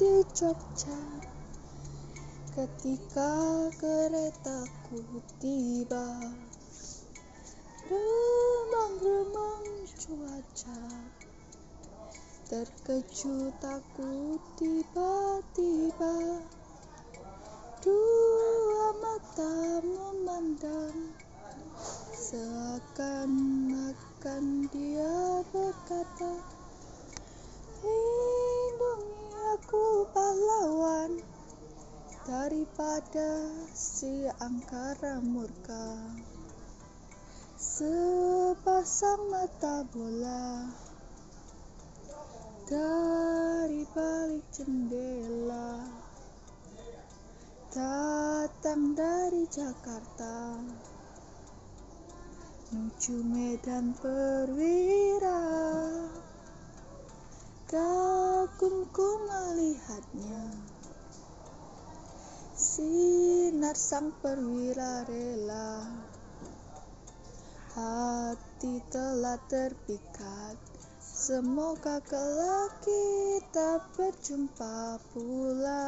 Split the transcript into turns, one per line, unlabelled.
di Jogja. Ketika keretaku tiba Remang-remang cuaca Terkejut aku tiba-tiba. Dua mata memandang Seakan-akan dia berkata Daripada si angkara murka. Sepasang mata bola Dari balik jendela. Datang dari Jakarta Menuju Medan Perwira. Kagumku melihatnya Sinar sang perwira rela. Hati telah terpikat. Semoga kelak kita berjumpa pula